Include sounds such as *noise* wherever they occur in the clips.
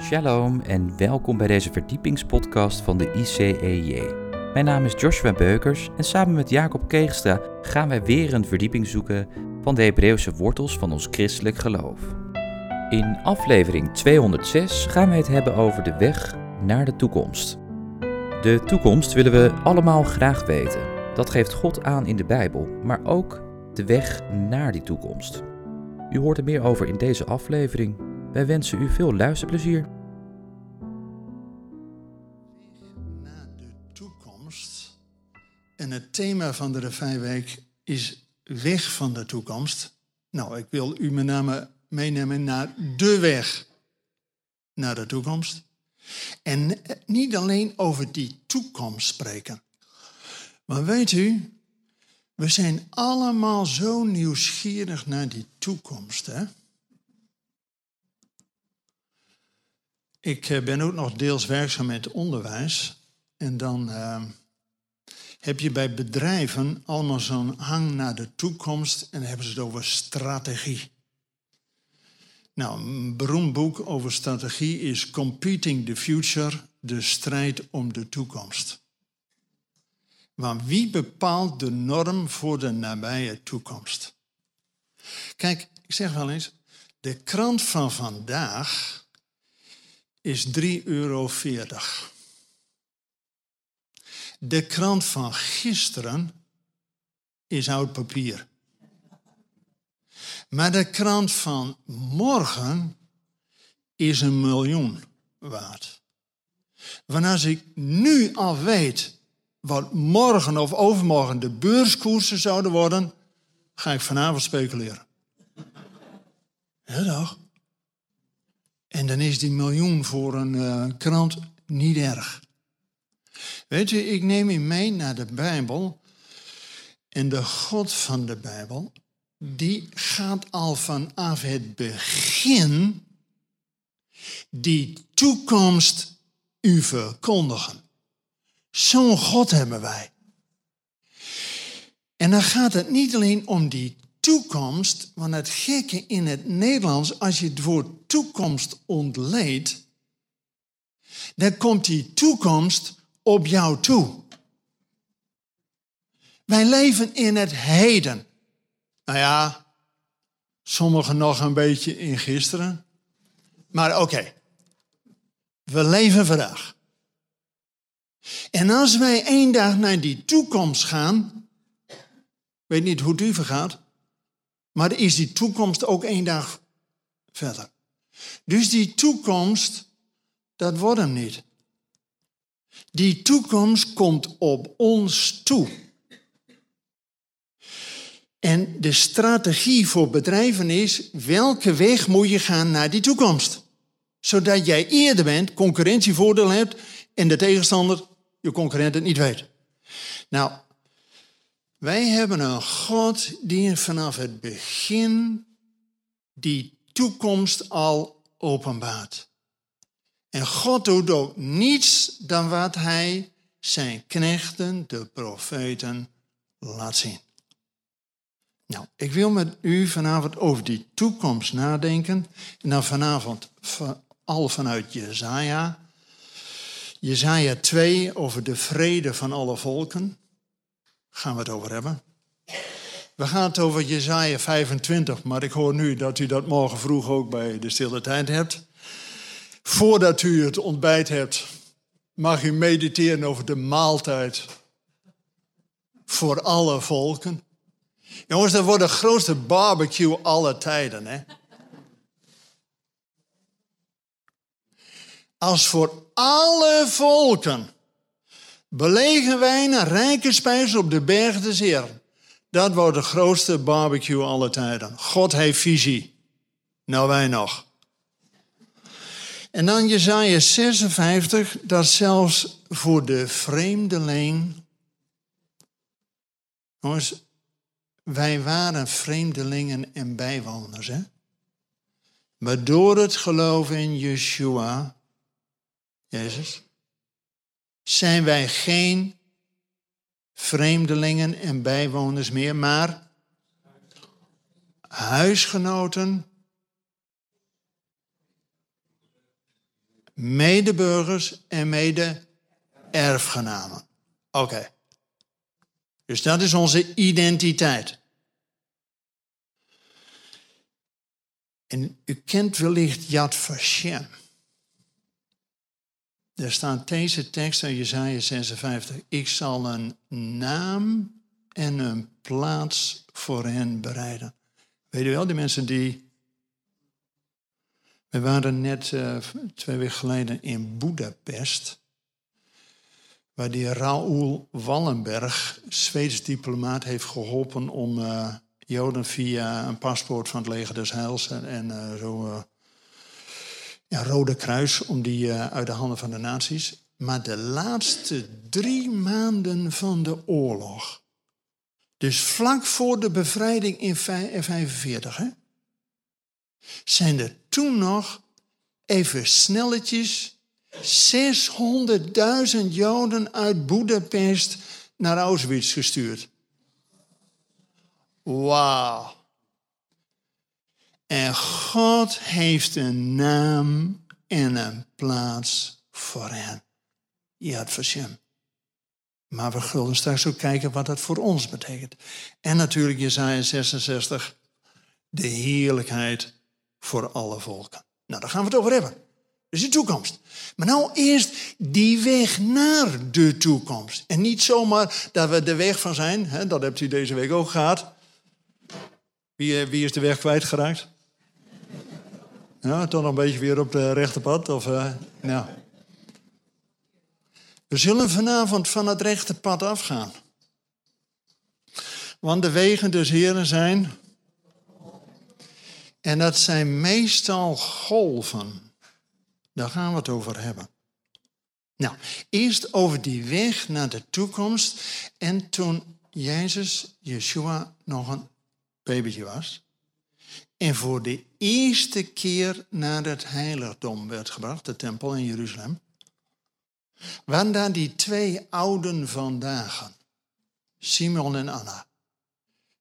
Shalom en welkom bij deze verdiepingspodcast van de ICEJ. Mijn naam is Joshua Beukers en samen met Jacob Keegstra gaan wij weer een verdieping zoeken van de Hebreeuwse wortels van ons christelijk geloof. In aflevering 206 gaan wij het hebben over de weg naar de toekomst. De toekomst willen we allemaal graag weten. Dat geeft God aan in de Bijbel, maar ook de weg naar die toekomst. U hoort er meer over in deze aflevering. Wij wensen u veel luisterplezier. naar de toekomst. En het thema van de Revijweek is weg van de toekomst. Nou, ik wil u met name meenemen naar de weg naar de toekomst. En niet alleen over die toekomst spreken. Maar weet u, we zijn allemaal zo nieuwsgierig naar die toekomst. Hè? Ik eh, ben ook nog deels werkzaam met onderwijs. En dan eh, heb je bij bedrijven allemaal zo'n hang naar de toekomst. En hebben ze het over strategie. Nou, een beroemd boek over strategie is Competing the Future, de strijd om de toekomst. Maar wie bepaalt de norm voor de nabije toekomst? Kijk, ik zeg wel eens, de krant van vandaag is 3,40 euro. De krant van gisteren is oud papier. Maar de krant van morgen is een miljoen waard. Want als ik nu al weet wat morgen of overmorgen de beurskoersen zouden worden, ga ik vanavond speculeren. Ja, toch? En dan is die miljoen voor een uh, krant niet erg. Weet je, ik neem u mee naar de Bijbel. En de God van de Bijbel, die gaat al vanaf het begin die toekomst u verkondigen. Zo'n God hebben wij. En dan gaat het niet alleen om die toekomst, want het gekke in het Nederlands, als je het woord toekomst ontleedt, dan komt die toekomst op jou toe. Wij leven in het heden. Nou ja, sommigen nog een beetje in gisteren. Maar oké, we leven vandaag. En als wij één dag naar die toekomst gaan, weet niet hoe het u vergaat, maar is die toekomst ook één dag verder. Dus die toekomst, dat wordt hem niet. Die toekomst komt op ons toe. En de strategie voor bedrijven is, welke weg moet je gaan naar die toekomst? Zodat jij eerder bent, concurrentievoordeel hebt en de tegenstander, je concurrent het niet weet. Nou, wij hebben een God die vanaf het begin die toekomst al openbaart. En God doet ook niets dan wat hij zijn knechten, de profeten, laat zien. Nou, ik wil met u vanavond over die toekomst nadenken. En dan vanavond al vanuit Jezaja. Jezaja 2 over de vrede van alle volken gaan we het over hebben. We gaan het over Jezaja 25, maar ik hoor nu dat u dat morgen vroeg ook bij de stille tijd hebt. Voordat u het ontbijt hebt, mag u mediteren over de maaltijd voor alle volken. Jongens, dat wordt de grootste barbecue aller tijden. Hè? Als voor alle volken Belegen wijnen, rijke spijzen op de berg des Heeren. Dat wordt de grootste barbecue aller tijden. God heeft visie. Nou wij nog. En dan Jezaja 56, dat zelfs voor de vreemdeling... Jongens, wij waren vreemdelingen en bijwoners, hè? Maar door het geloof in Yeshua, Jezus, zijn wij geen vreemdelingen en bijwoners meer, maar huisgenoten medeburgers en mede-erfgenamen. Oké. Dus dat is onze identiteit. En u kent wellicht Yad Vashem. Er staat deze tekst in Jesaja 56. Ik zal een naam en een plaats voor hen bereiden. Weet u wel, die mensen die... We waren net uh, twee weken geleden in Budapest. Waar die Raoul Wallenberg, Zweeds diplomaat, heeft geholpen om uh, Joden via een paspoort van het leger des Heils en, uh, zo ja, Rode Kruis om die uh, uit de handen van de nazi's. Maar de laatste drie maanden van de oorlog, dus vlak voor de bevrijding in 1945, hè, zijn er toen nog even snelletjes 600.000 Joden uit Budapest naar Auschwitz gestuurd. Wauw. En God heeft een naam en een plaats voor hen. Yad Vashem. Maar we zullen straks ook kijken wat dat voor ons betekent. En natuurlijk Jesaja 66, de heerlijkheid voor alle volken. Nou, daar gaan we het over hebben. Dus de toekomst. Maar nou eerst die weg naar de toekomst. En niet zomaar dat we de weg van zijn. Hè, dat hebt u deze week ook gehad. Wie, wie is de weg kwijtgeraakt? Ja, toch nog een beetje weer op de rechte pad? Of, ja. We zullen vanavond van het rechte pad afgaan. Want de wegen des Heren zijn. En dat zijn meestal golven. Daar gaan we het over hebben. Nou, eerst over die weg naar de toekomst. En toen Jezus, Yeshua, nog een babytje was. En voor de eerste keer naar het heiligdom werd gebracht, de tempel in Jeruzalem. Waren daar die twee ouden vandaag, Simon en Anna.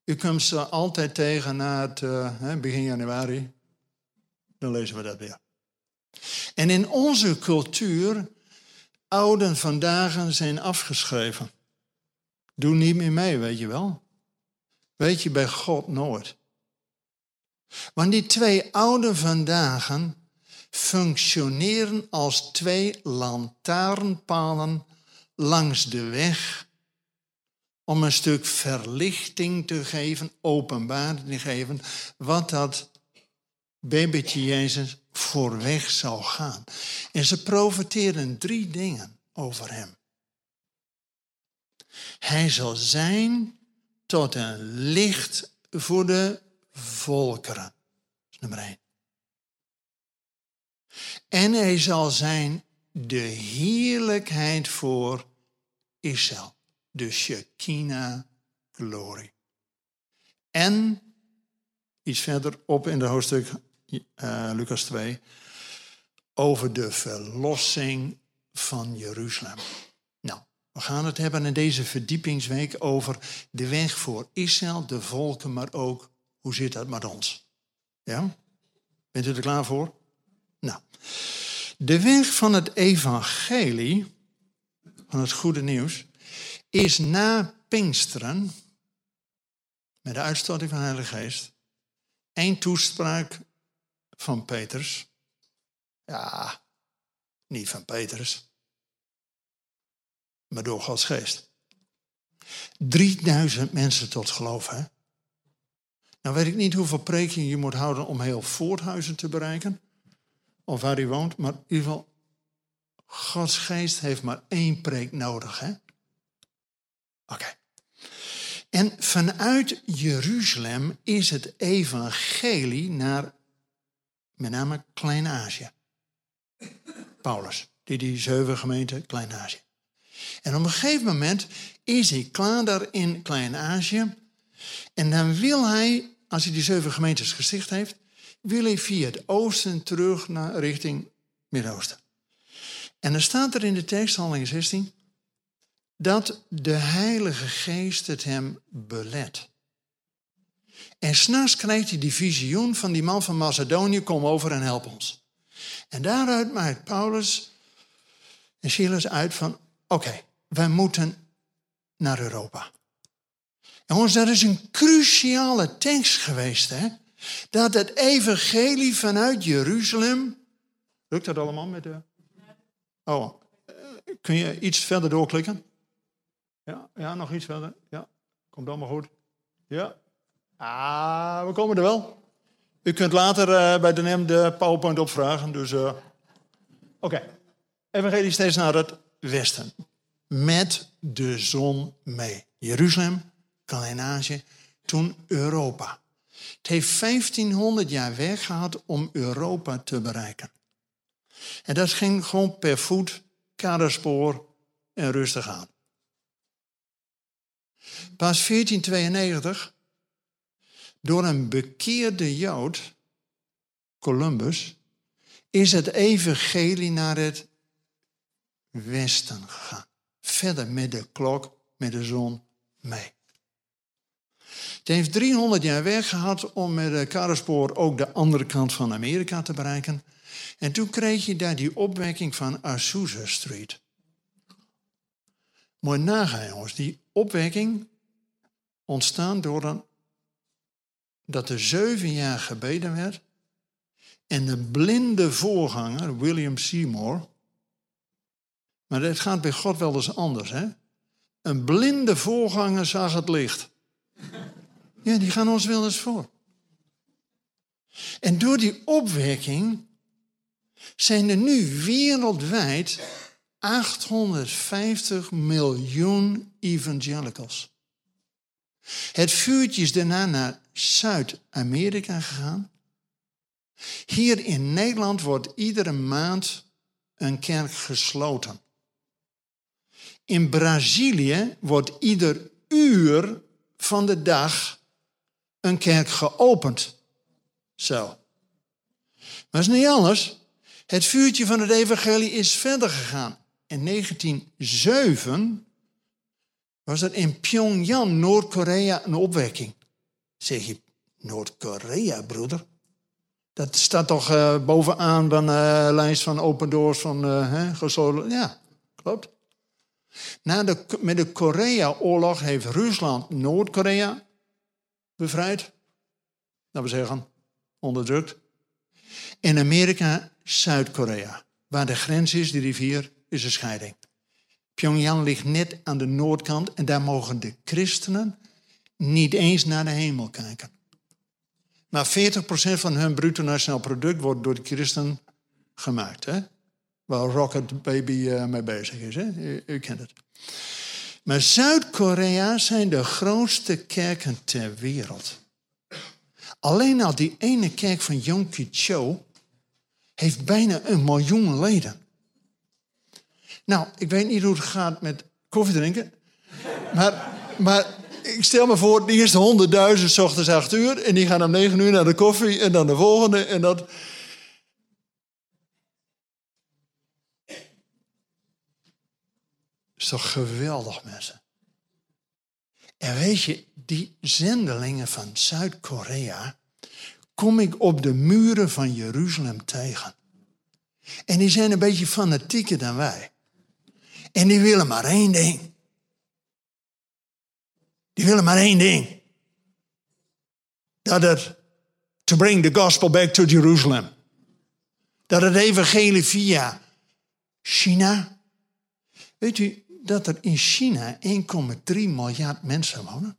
U komt ze altijd tegen na het uh, begin januari. Dan lezen we dat weer. En in onze cultuur, ouden vandaag zijn afgeschreven. Doe niet meer mee, weet je wel. Weet je bij God nooit. Want die twee oude vandaag functioneren als twee lantaarnpalen langs de weg om een stuk verlichting te geven, openbaar te geven, wat dat babytje Jezus voor weg zou gaan. En ze profiteren drie dingen over hem. Hij zal zijn tot een licht voor de volkeren. Dat nummer één. En hij zal zijn de heerlijkheid voor Israël. De Shekinah glorie. En iets verder op in de hoofdstuk uh, Lucas 2 over de verlossing van Jeruzalem. Nou, we gaan het hebben in deze verdiepingsweek over de weg voor Israël, de volken, maar ook hoe zit dat met ons? Ja? Bent u er klaar voor? Nou, de weg van het evangelie, van het goede nieuws, is na Pinksteren, met de uitstorting van de Heilige Geest, één toespraak van Petrus. Ja, niet van Petrus, maar door Gods Geest. 3000 mensen tot geloof, hè? Nou weet ik niet hoeveel preken je moet houden om heel Voorthuizen te bereiken. Of waar u woont. Maar in ieder geval, Gods geest heeft maar één preek nodig. hè? Oké. En vanuit Jeruzalem is het evangelie naar met name Klein-Azië. Paulus, die die zeven gemeenten Klein-Azië. En op een gegeven moment is hij klaar daar in Klein-Azië en dan wil hij, als hij die zeven gemeentes gesticht heeft, wil hij via het oosten terug naar richting Midden-Oosten. En dan staat er in de tekst, handeling 16, dat de Heilige Geest het hem belet. En s'nachts krijgt hij die visioen van die man van Macedonië, kom over en help ons. En daaruit maakt Paulus en Silas uit van, oké, wij moeten naar Europa. Jongens, dat is een cruciale tekst geweest, hè? Dat het evangelie vanuit Jeruzalem. Lukt dat allemaal met de. Oh, eh, kun je iets verder doorklikken? Ja, ja nog iets verder. Ja, komt allemaal goed. Ja. Ah, we komen er wel. U kunt later uh, bij de NEM de PowerPoint opvragen. Dus, uh, oké. Evangelie steeds naar het westen. Met de zon mee. Jeruzalem, Kalinazie, toen Europa. Het heeft 1500 jaar weg gehad om Europa te bereiken. En dat ging gewoon per voet, kaderspoor en rustig aan. Pas 1492, door een bekeerde Jood, Columbus, is het evangelie naar het westen gegaan. Verder met de klok, met de zon mee. Het heeft 300 jaar weg gehad om met de kaderspoor ook de andere kant van Amerika te bereiken. En toen kreeg je daar die opwekking van Azusa Street. Mooi nagaan, jongens. Die opwekking ontstaan door een, dat er zeven jaar gebeden werd. En de blinde voorganger, William Seymour. Maar dat gaat bij God wel eens anders, hè? Een blinde voorganger zag het licht. Ja, die gaan ons wel eens voor. En door die opwekking zijn er nu wereldwijd 850 miljoen evangelicals. Het vuurtje is daarna naar Zuid-Amerika gegaan. Hier in Nederland wordt iedere maand een kerk gesloten. In Brazilië wordt ieder uur van de dag een kerk geopend. Zo. Maar is niet anders. Het vuurtje van het evangelie is verder gegaan. In 1907 was er in Pyongyang, Noord-Korea, een opwekking. Zeg je, Noord-Korea, broeder? Dat staat toch uh, bovenaan van de uh, lijst van open doors van uh, gesloten. Ja, klopt. Na de, met de Korea-oorlog heeft Rusland Noord-Korea bevrijd. Dat we zeggen, onderdrukt. In Amerika Zuid-Korea. Waar de grens is, die rivier, is een scheiding. Pyongyang ligt net aan de noordkant en daar mogen de christenen niet eens naar de hemel kijken. Maar 40% van hun bruto nationaal product wordt door de christen gemaakt. Hè? Waar Rocket Baby uh, mee bezig is. Hè? U kent het. Maar Zuid-Korea zijn de grootste kerken ter wereld. Alleen al die ene kerk van Kippur heeft bijna een miljoen leden. Nou, ik weet niet hoe het gaat met koffie drinken. Maar, maar ik stel me voor, de eerste honderdduizend ochtends acht uur. En die gaan om negen uur naar de koffie en dan de volgende. En dat... is geweldig, mensen. En weet je, die zendelingen van Zuid-Korea kom ik op de muren van Jeruzalem tegen. En die zijn een beetje fanatieker dan wij. En die willen maar één ding. Die willen maar één ding. Dat het, to bring the gospel back to Jerusalem. Dat het evangelie via China. Weet u dat er in China 1,3 miljard mensen wonen?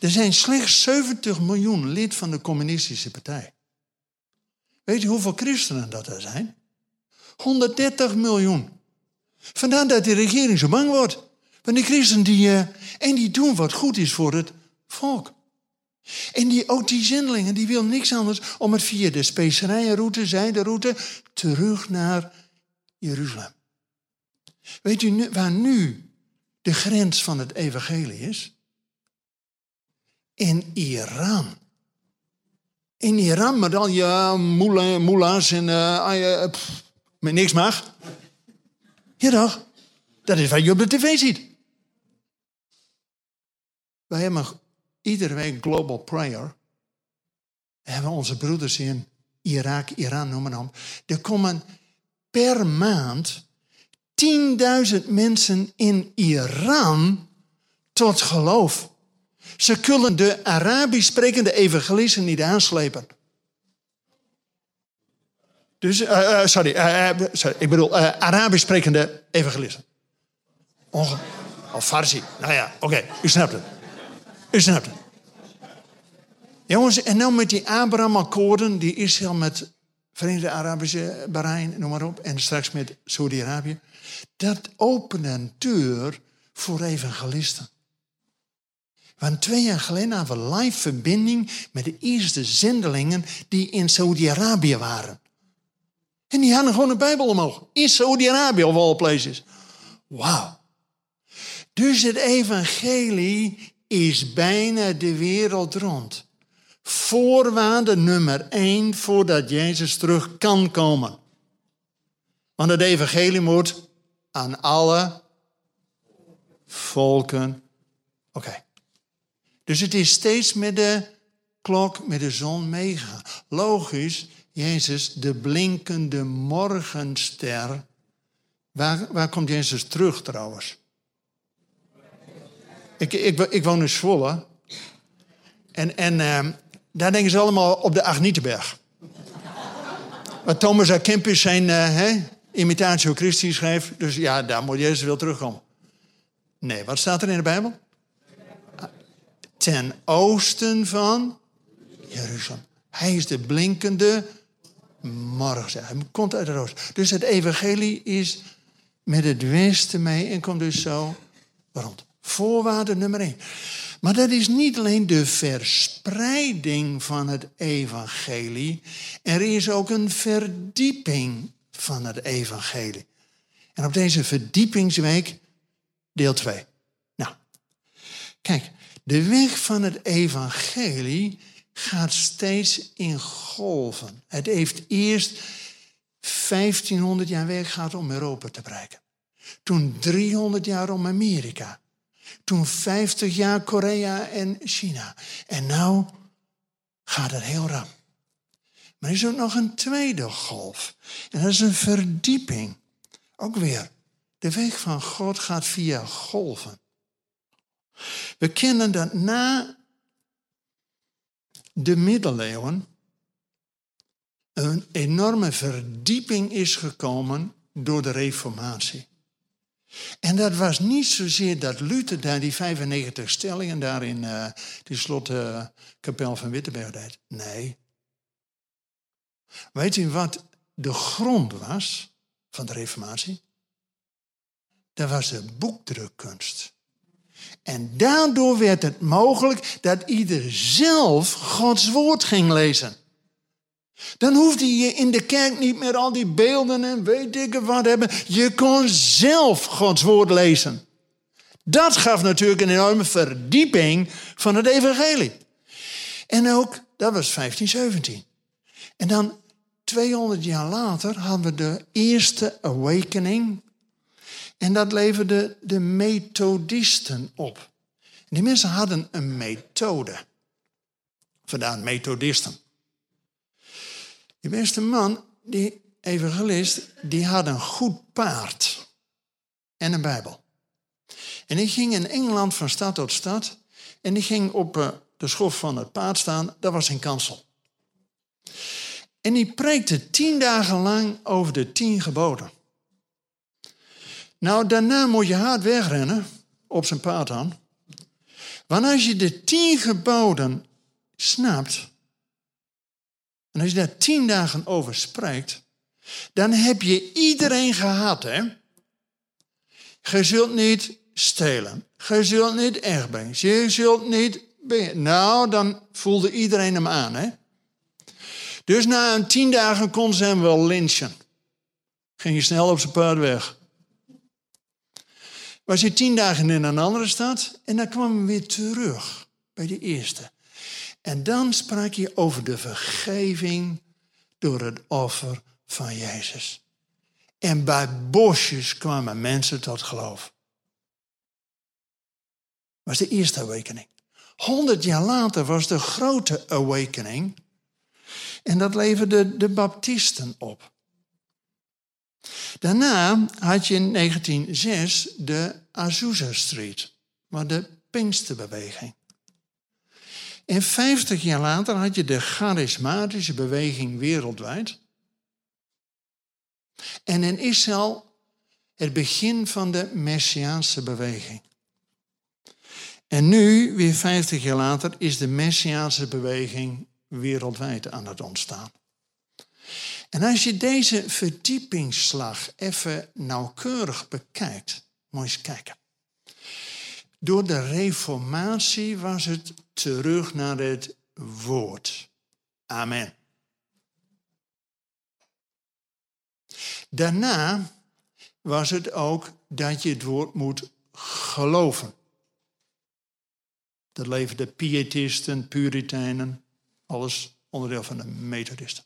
Er zijn slechts 70 miljoen lid van de communistische partij. Weet u hoeveel christenen dat er zijn? 130 miljoen. Vandaar dat de regering zo bang wordt. Want die christenen die, uh, en die doen wat goed is voor het volk. En die, ook die zendelingen, die wil niks anders om het via de specerijenroute, zijderoute, terug naar Jeruzalem. Weet u waar nu de grens van het evangelie is? In Iran. In Iran met al je moela's en uh, pff, met niks mag. Ja toch? Dat is wat je op de tv ziet. Wij hebben iedere week Global Prayer. We hebben onze broeders in Irak, Iran, noem maar op. Er komen per maand 10.000 mensen in Iran tot geloof. Ze kunnen de Arabisch sprekende evangelisten niet aanslepen. Dus, uh, sorry, uh, sorry, ik bedoel Arabisch sprekende evangelisten. Onge of Farsi. Nou ja, oké, u snapt het. U snapt het. Jongens, en nou met die Abraham-akkoorden die Israël met Verenigde Arabische Bahrein, noem maar op, en straks met Saudi-Arabië, dat opent een deur voor evangelisten. Want twee jaar geleden hadden we live verbinding met de eerste zendelingen die in Saudi-Arabië waren. En die hadden gewoon een Bijbel omhoog. In Saudi-Arabië of all places. Wauw. Dus het evangelie is bijna de wereld rond. Voorwaarde nummer één voordat Jezus terug kan komen. Want het evangelie moet aan alle volken. Oké. Dus het is steeds met de klok, met de zon meegegaan. Logisch, Jezus, de blinkende morgenster. Waar, waar komt Jezus terug trouwens? Ik, ik, ik woon in Zwolle. En, en uh, daar denken ze allemaal op de Agnietenberg. *laughs* Waar Thomas A. Kempis zijn uh, van Christus schreef. Dus ja, daar moet Jezus wel terugkomen. Nee, wat staat er in de Bijbel? Ten oosten van Jeruzalem. Hij is de blinkende morgen. Hij komt uit het oosten. Dus het evangelie is met het westen mee en komt dus zo rond. Voorwaarde nummer één. Maar dat is niet alleen de verspreiding van het evangelie. Er is ook een verdieping van het evangelie. En op deze verdiepingsweek deel 2. Nou, kijk, de weg van het evangelie gaat steeds in golven. Het heeft eerst 1500 jaar weg gehad om Europa te bereiken. Toen 300 jaar om Amerika. Toen 50 jaar Korea en China. En nu gaat het heel rap. Maar er is ook nog een tweede golf. En dat is een verdieping. Ook weer. De weg van God gaat via golven. We kennen dat na de middeleeuwen een enorme verdieping is gekomen door de reformatie. En dat was niet zozeer dat Luther daar die 95 stellingen daar in uh, die slotkapel uh, van Wittenberg deed. Nee. Weet u wat de grond was van de reformatie? Dat was de boekdrukkunst. En daardoor werd het mogelijk dat ieder zelf Gods woord ging lezen. Dan hoefde je in de kerk niet meer al die beelden en weet ik wat hebben. Je kon zelf Gods woord lezen. Dat gaf natuurlijk een enorme verdieping van het evangelie. En ook, dat was 1517. En dan 200 jaar later hadden we de eerste awakening. En dat leverde de methodisten op. die mensen hadden een methode. Vandaar methodisten. Die beste man, die evangelist, die had een goed paard en een Bijbel. En die ging in Engeland van stad tot stad. En die ging op eh, de schof van het paard staan. Dat was een kansel. En die preekte tien dagen lang over de tien geboden. Nou, daarna moet je hard wegrennen, op zijn paard aan. Want als je de tien geboden snapt, en als je daar tien dagen over spreekt, dan heb je iedereen gehad, hè? Je zult niet stelen. Je zult niet brengen. Je zult niet... Nou, dan voelde iedereen hem aan, hè? Dus na een tien dagen kon ze hem wel lynchen. Ging je snel op zijn paard weg. Was je tien dagen in een andere stad en dan kwam hij weer terug bij de eerste. En dan sprak je over de vergeving door het offer van Jezus. En bij bosjes kwamen mensen tot geloof. was de eerste awakening. Honderd jaar later was de grote awakening. En dat leverde de baptisten op. Daarna had je in 1906 de Azusa Street, maar de Pinksterbeweging. En 50 jaar later had je de charismatische beweging wereldwijd. En in Israël het begin van de Messiaanse beweging. En nu, weer 50 jaar later, is de Messiaanse beweging wereldwijd aan het ontstaan. En als je deze verdiepingsslag even nauwkeurig bekijkt, moet eens kijken. Door de reformatie was het terug naar het woord. Amen. Daarna was het ook dat je het woord moet geloven. Dat leverde pietisten, puriteinen, alles onderdeel van de methodisten.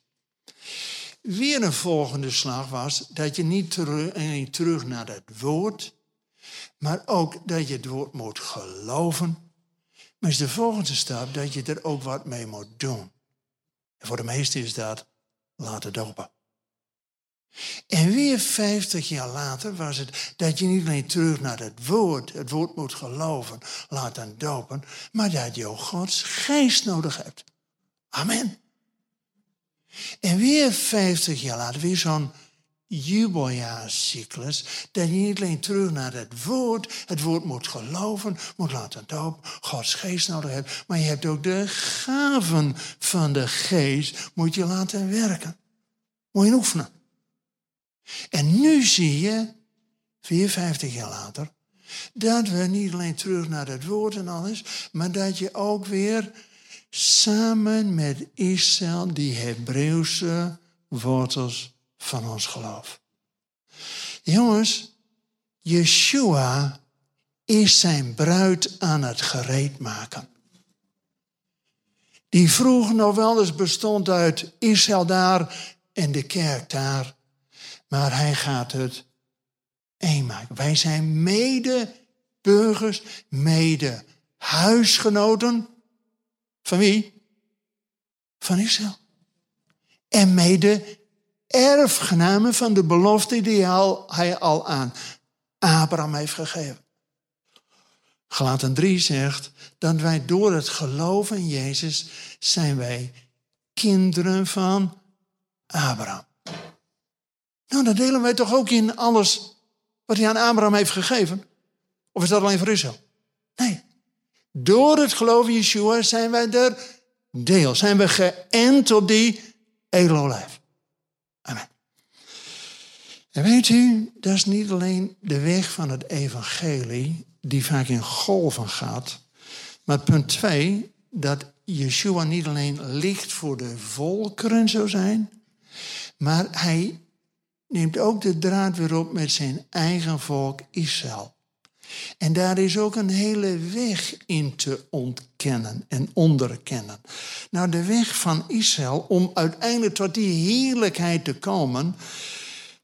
Weer een volgende slag was dat je niet terug, niet terug naar het woord, maar ook dat je het woord moet geloven. Maar is de volgende stap dat je er ook wat mee moet doen. En voor de meesten is dat laten dopen. En weer 50 jaar later was het dat je niet alleen terug naar het woord, het woord moet geloven, laten dopen, maar dat je ook Gods geest nodig hebt. Amen. En weer 50 jaar later, weer zo'n jubeljaarcyclus, dat je niet alleen terug naar het woord, het woord moet geloven, moet laten dopen, Gods geest nodig hebt, maar je hebt ook de gaven van de geest, moet je laten werken. Moet je oefenen. En nu zie je, 54 jaar later, dat we niet alleen terug naar het woord en alles, maar dat je ook weer samen met Israël die Hebreeuwse wortels van ons geloof. Jongens, Yeshua is zijn bruid aan het gereed maken. Die vroeger nog wel eens bestond uit Israël daar en de kerk daar. Maar hij gaat het één maken. Wij zijn mede-burgers, mede-huisgenoten. Van wie? Van Israël. En mede-erfgenamen van de belofte die hij al aan Abraham heeft gegeven. Galaten 3 zegt dat wij door het geloven in Jezus zijn wij kinderen van Abraham. Nou, dat delen wij toch ook in alles wat hij aan Abraham heeft gegeven? Of is dat alleen voor Israël? Nee. Door het geloof in Yeshua zijn wij er deel. Zijn we geënt op die edelolijf. Amen. En weet u, dat is niet alleen de weg van het evangelie, die vaak in golven gaat. Maar punt twee, dat Yeshua niet alleen licht voor de volkeren zou zijn, maar hij neemt ook de draad weer op met zijn eigen volk Israël. En daar is ook een hele weg in te ontkennen en onderkennen. Nou, de weg van Israël om uiteindelijk tot die heerlijkheid te komen,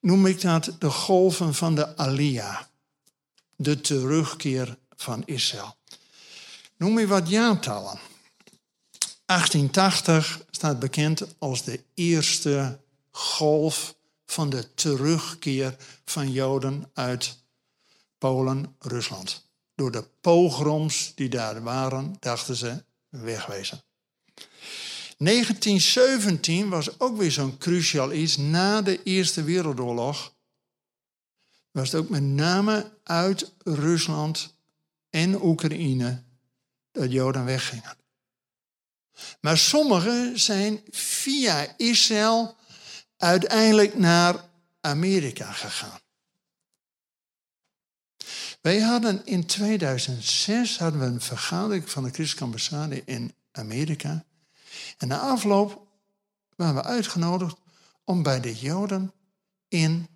noem ik dat de golven van de Aliyah. De terugkeer van Israël. Noem je wat jaartallen. 1880 staat bekend als de eerste golf van de terugkeer van Joden uit Polen, Rusland. Door de pogroms die daar waren, dachten ze wegwezen. 1917 was ook weer zo'n cruciaal iets. Na de Eerste Wereldoorlog was het ook met name uit Rusland en Oekraïne dat Joden weggingen. Maar sommigen zijn via Israël uiteindelijk naar Amerika gegaan. Wij hadden in 2006 hadden we een vergadering van de Christelijke ambassade in Amerika. En na afloop waren we uitgenodigd om bij de Joden in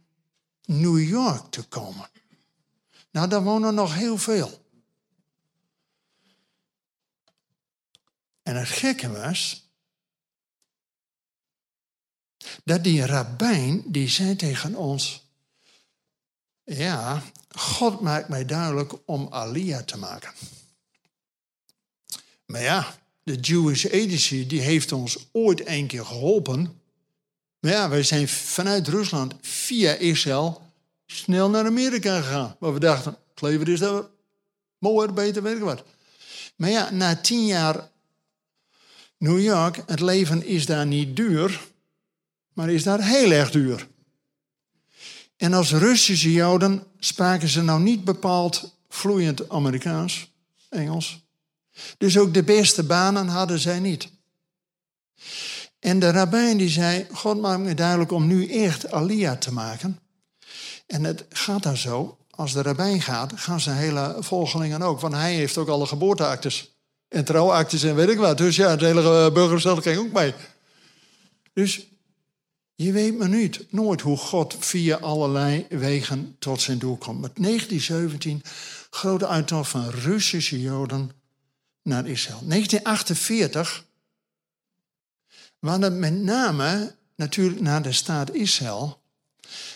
New York te komen. Nou, daar wonen nog heel veel. En het gekke was, dat die rabbijn, die zei tegen ons, ja, God maakt mij duidelijk om Alia te maken. Maar ja, de Jewish Agency, die heeft ons ooit een keer geholpen. Maar ja, wij zijn vanuit Rusland via Israël snel naar Amerika gegaan. Maar we dachten, het leven is daar mooier, beter, weet ik wat. Maar ja, na tien jaar New York, het leven is daar niet duur, maar is daar heel erg duur. En als Russische Joden spraken ze nou niet bepaald vloeiend Amerikaans, Engels. Dus ook de beste banen hadden zij niet. En de rabbijn die zei, God maakt me duidelijk om nu echt Alia te maken. En het gaat dan zo, als de rabbijn gaat, gaan zijn hele volgelingen ook. Want hij heeft ook alle geboorteactes en trouwactes en weet ik wat. Dus ja, het hele burgerschap ging ook mee. Dus je weet maar niet, nooit hoe God via allerlei wegen tot zijn doel komt. Met 1917, grote uittocht van Russische Joden naar Israël. 1948 waren het met name natuurlijk naar de staat Israël.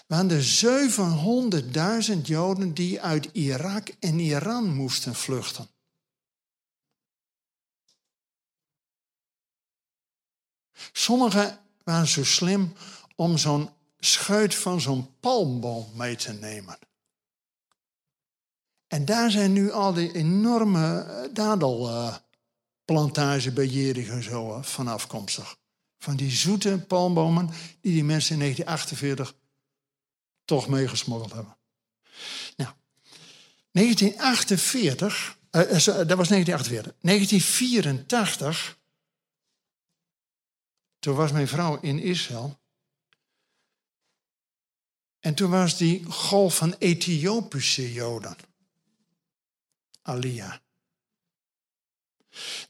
Waren er 700.000 Joden die uit Irak en Iran moesten vluchten. Sommigen waren zo slim om zo'n schuit van zo'n palmboom mee te nemen. En daar zijn nu al die enorme eh, dadelplantages bij Jericho zo eh, van afkomstig. Van die zoete palmbomen die die mensen in 1948 toch meegesmokkeld hebben. Nou, 1948, uh, dat was 1948. 1984 toen was mijn vrouw in Israël. En toen was die golf van Ethiopische Joden. Alia.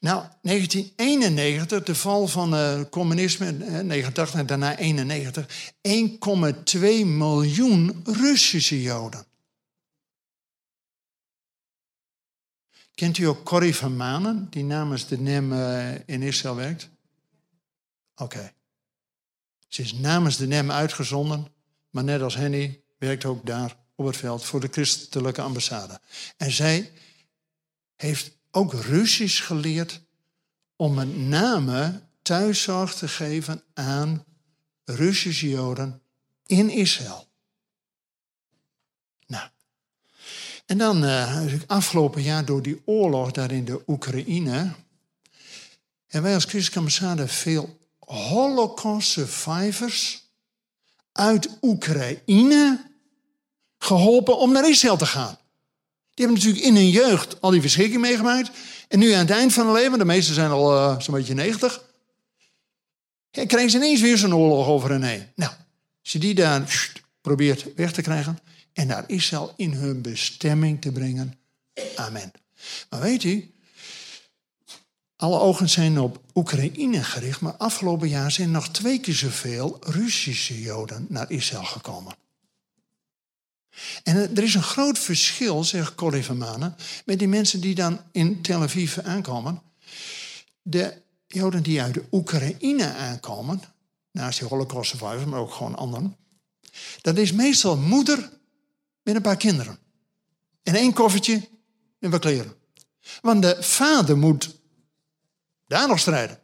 Nou, 1991, de val van het uh, communisme, 89 en daarna 91, 1,2 miljoen Russische Joden. Kent u ook Corrie van Manen, die namens de NEM uh, in Israël werkt? Oké. Ze is namens de NEM uitgezonden, maar net als Henny werkt ook daar op het veld voor de christelijke ambassade. En zij heeft ook Russisch geleerd om met name thuiszorg te geven aan Russische Joden in Israël. Nou, en dan uh, afgelopen jaar door die oorlog daar in de Oekraïne. En wij als christelijke ambassade veel Holocaust survivors uit Oekraïne geholpen om naar Israël te gaan. Die hebben natuurlijk in hun jeugd al die verschrikking meegemaakt. En nu aan het eind van hun leven, de meesten zijn al uh, zo'n beetje 90, ja, krijgen ze ineens weer zo'n oorlog over hen heen. Nou, als je die daar probeert weg te krijgen en naar Israël in hun bestemming te brengen. Amen. Maar weet u, alle ogen zijn op Oekraïne gericht, maar afgelopen jaar zijn nog twee keer zoveel Russische Joden naar Israël gekomen. En er is een groot verschil, zegt Corrie van Manen, met die mensen die dan in Tel Aviv aankomen. De Joden die uit de Oekraïne aankomen, naast die Holocaust survivors, maar ook gewoon anderen. Dat is meestal moeder met een paar kinderen. En één koffertje en wat kleren. Want de vader moet daar nog strijden.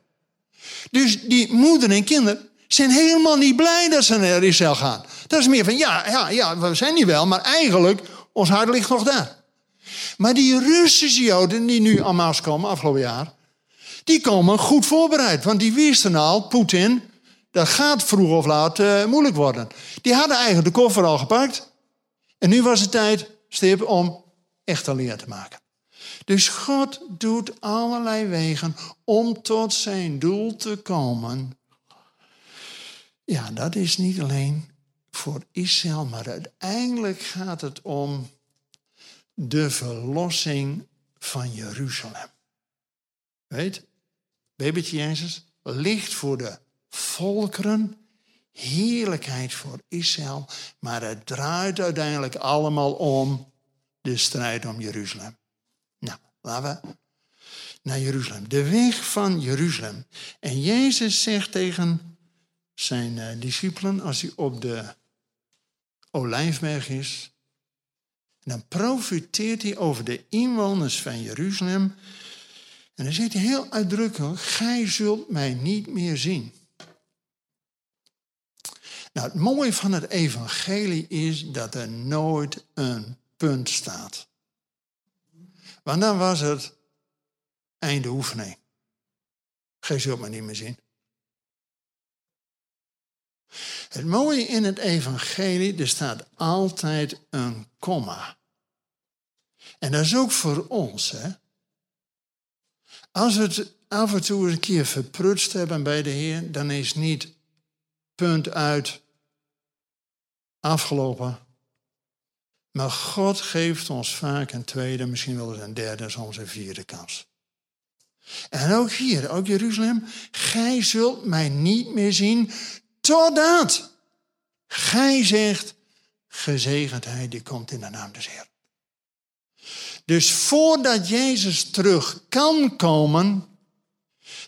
Dus die moeder en kinderen zijn helemaal niet blij dat ze naar Israël gaan. Dat is meer van, ja, ja, ja, we zijn niet wel, maar eigenlijk, ons hart ligt nog daar. Maar die Russische Joden die nu aan Maas komen, afgelopen jaar, die komen goed voorbereid. Want die wisten al, Poetin, dat gaat vroeg of laat uh, moeilijk worden. Die hadden eigenlijk de koffer al gepakt. En nu was het tijd, stip, om echt een leer te maken. Dus God doet allerlei wegen om tot zijn doel te komen. Ja, dat is niet alleen voor Israël, maar uiteindelijk gaat het om de verlossing van Jeruzalem. Weet, babytje Jezus, licht voor de volkeren, heerlijkheid voor Israël, maar het draait uiteindelijk allemaal om de strijd om Jeruzalem. Laten we naar Jeruzalem. De weg van Jeruzalem. En Jezus zegt tegen zijn uh, discipelen als hij op de olijfberg is. dan profiteert hij over de inwoners van Jeruzalem. En dan zegt hij heel uitdrukkelijk, gij zult mij niet meer zien. Nou, het mooie van het evangelie is dat er nooit een punt staat. Want dan was het einde oefening. Gij zult me niet meer zien. Het mooie in het evangelie, er staat altijd een komma. En dat is ook voor ons. Hè? Als we het af en toe een keer verprutst hebben bij de Heer, dan is niet punt uit afgelopen. Maar God geeft ons vaak een tweede, misschien wel eens een derde, soms een vierde kans. En ook hier, ook Jeruzalem, gij zult mij niet meer zien totdat gij zegt, gezegendheid die komt in de naam des Heer. Dus voordat Jezus terug kan komen,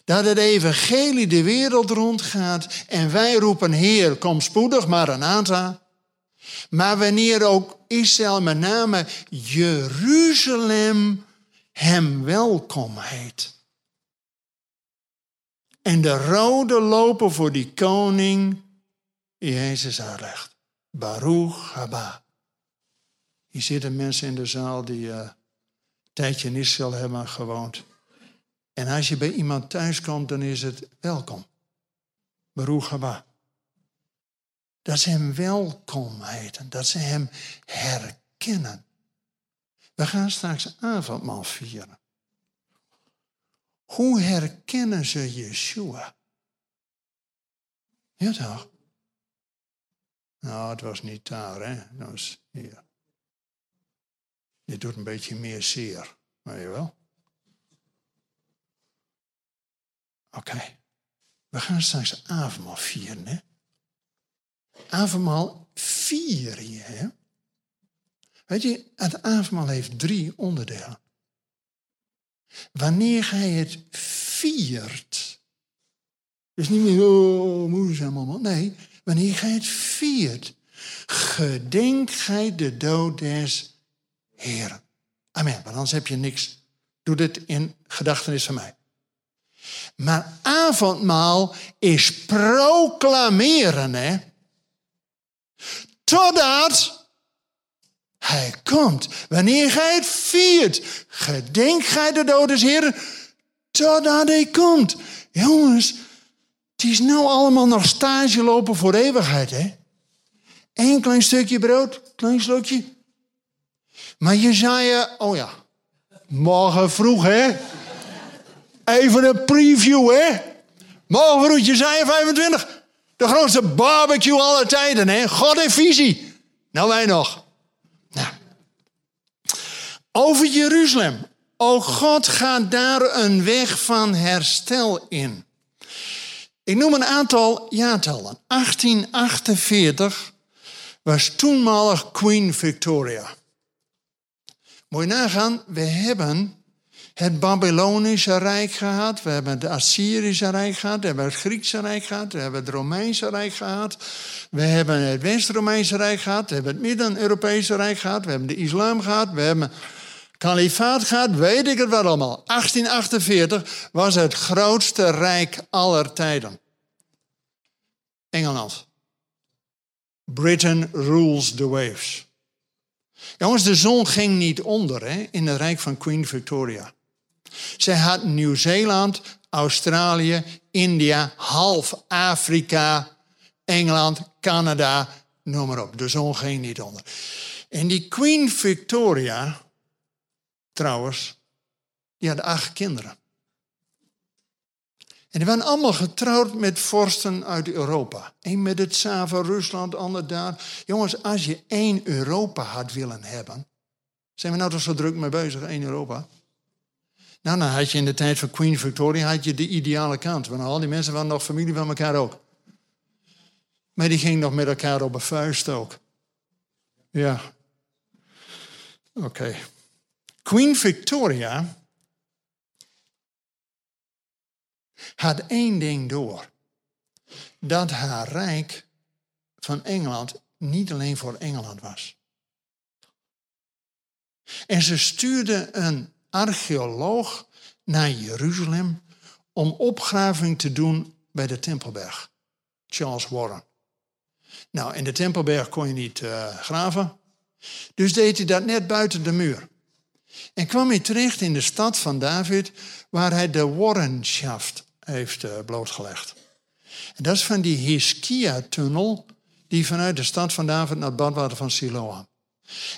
dat het evangelie de wereld rondgaat en wij roepen Heer, kom spoedig, Maranatha. Maar wanneer ook Israël, met name Jeruzalem, hem welkom heet. En de rode lopen voor die koning Jezus uitlegt. Baruch haba. Hier zitten mensen in de zaal die uh, een tijdje in Israël hebben gewoond. En als je bij iemand thuis komt, dan is het welkom. Baruch haba. Dat ze hem welkom heten. Dat ze hem herkennen. We gaan straks avondmaal vieren. Hoe herkennen ze Yeshua? Ja toch? Nou, het was niet daar, hè? Dat was hier. Je doet een beetje meer zeer, weet je wel? Oké. We gaan straks avondmaal vieren, hè? Avondmaal vier je, hè? Weet je, het avondmaal heeft drie onderdelen. Wanneer gij het viert. Dus niet meer, oh, moeizaam allemaal. Nee, wanneer gij het viert. Gedenk gij de dood des Heeren. Amen, want anders heb je niks. Doe dit in gedachtenis van mij. Maar avondmaal is proclameren, hè. Totdat hij komt. Wanneer gij het viert, gedenk gij de dood des Heeren, totdat hij komt. Jongens, het is nou allemaal nog stage lopen voor eeuwigheid, hè? Eén klein stukje brood, klein slokje. Maar je, oh ja, morgen vroeg, hè? Even een preview, hè? Morgen vroeg, Jezaja 25. De grootste barbecue aller tijden, hè? God en visie. Nou, wij nog. Nou. Over Jeruzalem. O God, gaat daar een weg van herstel in. Ik noem een aantal jaartallen. 1848 was toenmalig Queen Victoria. Moet je nagaan, we hebben het Babylonische Rijk gehad, we hebben het Assyrische Rijk gehad, we hebben het Griekse Rijk gehad, we hebben het Romeinse Rijk gehad, we hebben het West-Romeinse Rijk gehad, we hebben het Midden-Europese Rijk gehad, we hebben de islam gehad, we hebben kalifaat gehad, weet ik het wat allemaal. 1848 was het grootste rijk aller tijden. Engeland. Britain rules the waves. Jongens, de zon ging niet onder hè, in het rijk van Queen Victoria. Zij had Nieuw-Zeeland, Australië, India, half Afrika, Engeland, Canada, noem maar op. De zon ging niet onder. En die Queen Victoria, trouwens, die had acht kinderen. En die waren allemaal getrouwd met vorsten uit Europa. Eén met het Sava, Rusland, ander daar. Jongens, als je één Europa had willen hebben. Zijn we nou toch zo druk mee bezig, één Europa? Nou, dan had je in de tijd van Queen Victoria had je de ideale kant. Want al die mensen waren nog familie van elkaar ook. Maar die gingen nog met elkaar op een vuist ook. Ja. Oké. Queen Victoria had één ding door. Dat haar rijk van Engeland niet alleen voor Engeland was. En ze stuurde een archeoloog naar Jeruzalem om opgraving te doen bij de Tempelberg. Charles Warren. Nou, in de Tempelberg kon je niet uh, graven. Dus deed hij dat net buiten de muur. En kwam hij terecht in de stad van David, waar hij de Warrenschaft heeft uh, blootgelegd. Dat is van die Hiskia-tunnel, die vanuit de stad van David naar het badwater van Siloam.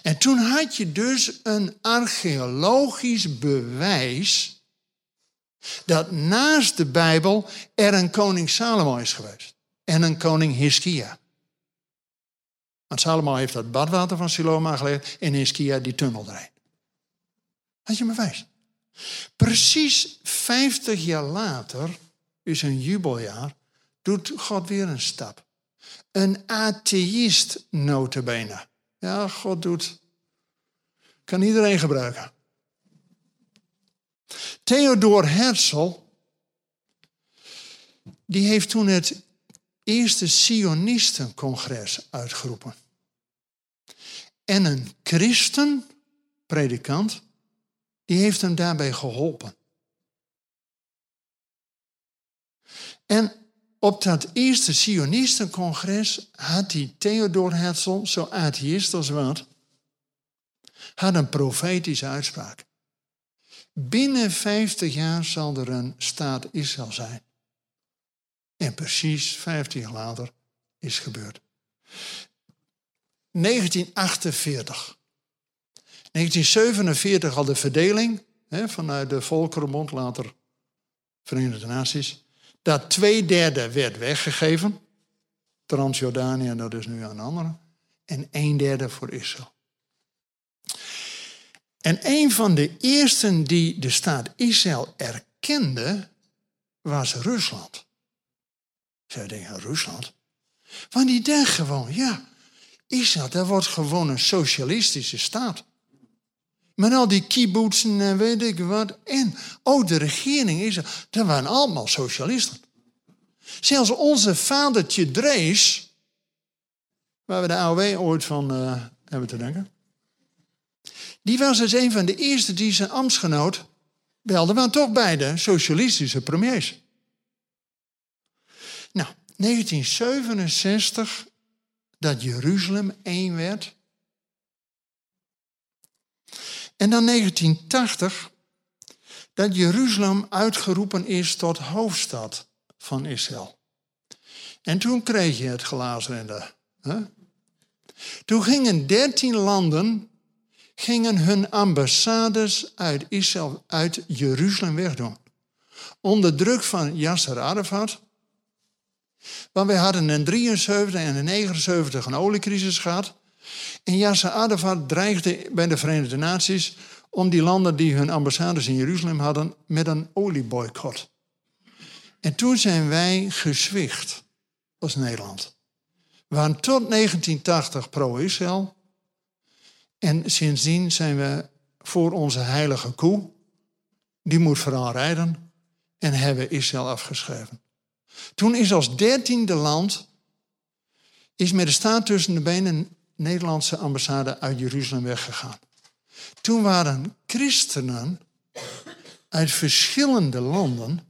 En toen had je dus een archeologisch bewijs dat naast de Bijbel er een koning Salomo is geweest. En een koning Hiskia. Want Salomo heeft dat badwater van Siloam aangelegd en Hiskia die tunnel erin. Had je me wijs? Precies 50 jaar later, is een jubeljaar, doet God weer een stap. Een atheïst notabene. Ja, God doet. Kan iedereen gebruiken. Theodor Herzl, die heeft toen het eerste Sionistencongres uitgeroepen. En een christen, predikant, die heeft hem daarbij geholpen. En op dat eerste Sionistencongres had die Theodor Herzl, zo atheïst als wat, had een profetische uitspraak. Binnen 50 jaar zal er een staat Israël zijn. En precies 50 jaar later is gebeurd. 1948. 1947 al de verdeling hè, vanuit de Volkerenbond, later Verenigde Naties. Dat twee derde werd weggegeven. Transjordanië, dat is nu een andere. En een derde voor Israël. En een van de eersten die de staat Israël erkende, was Rusland. Zij denken, Rusland? Want die denken gewoon, ja, Israël, dat wordt gewoon een socialistische staat. Met al die kibbutzen en weet ik wat. En ook de regering is dat waren allemaal socialisten. Zelfs onze vadertje Drees, waar we de AOW ooit van uh, hebben te denken. Die was dus een van de eerste die zijn ambtsgenoot belde, waren toch beide socialistische premiers. Nou, 1967, dat Jeruzalem één werd. En dan 1980, dat Jeruzalem uitgeroepen is tot hoofdstad van Israël. En toen kreeg je het glazen. Hè? Toen gingen dertien landen gingen hun ambassades uit Israël, uit Jeruzalem wegdoen. Onder druk van Yasser Arafat. Want wij hadden in 73 en in 79 een oliecrisis gehad. En Yasser Arafat dreigde bij de Verenigde Naties om die landen die hun ambassades in Jeruzalem hadden met een olieboycott. En toen zijn wij gezwicht als Nederland. We waren tot 1980 pro-Israël. En sindsdien zijn we voor onze heilige koe. Die moet vooral rijden. En hebben Israël afgeschreven. Toen is als dertiende land, is met de staat tussen de benen Nederlandse ambassade uit Jeruzalem weggegaan. Toen waren christenen uit verschillende landen,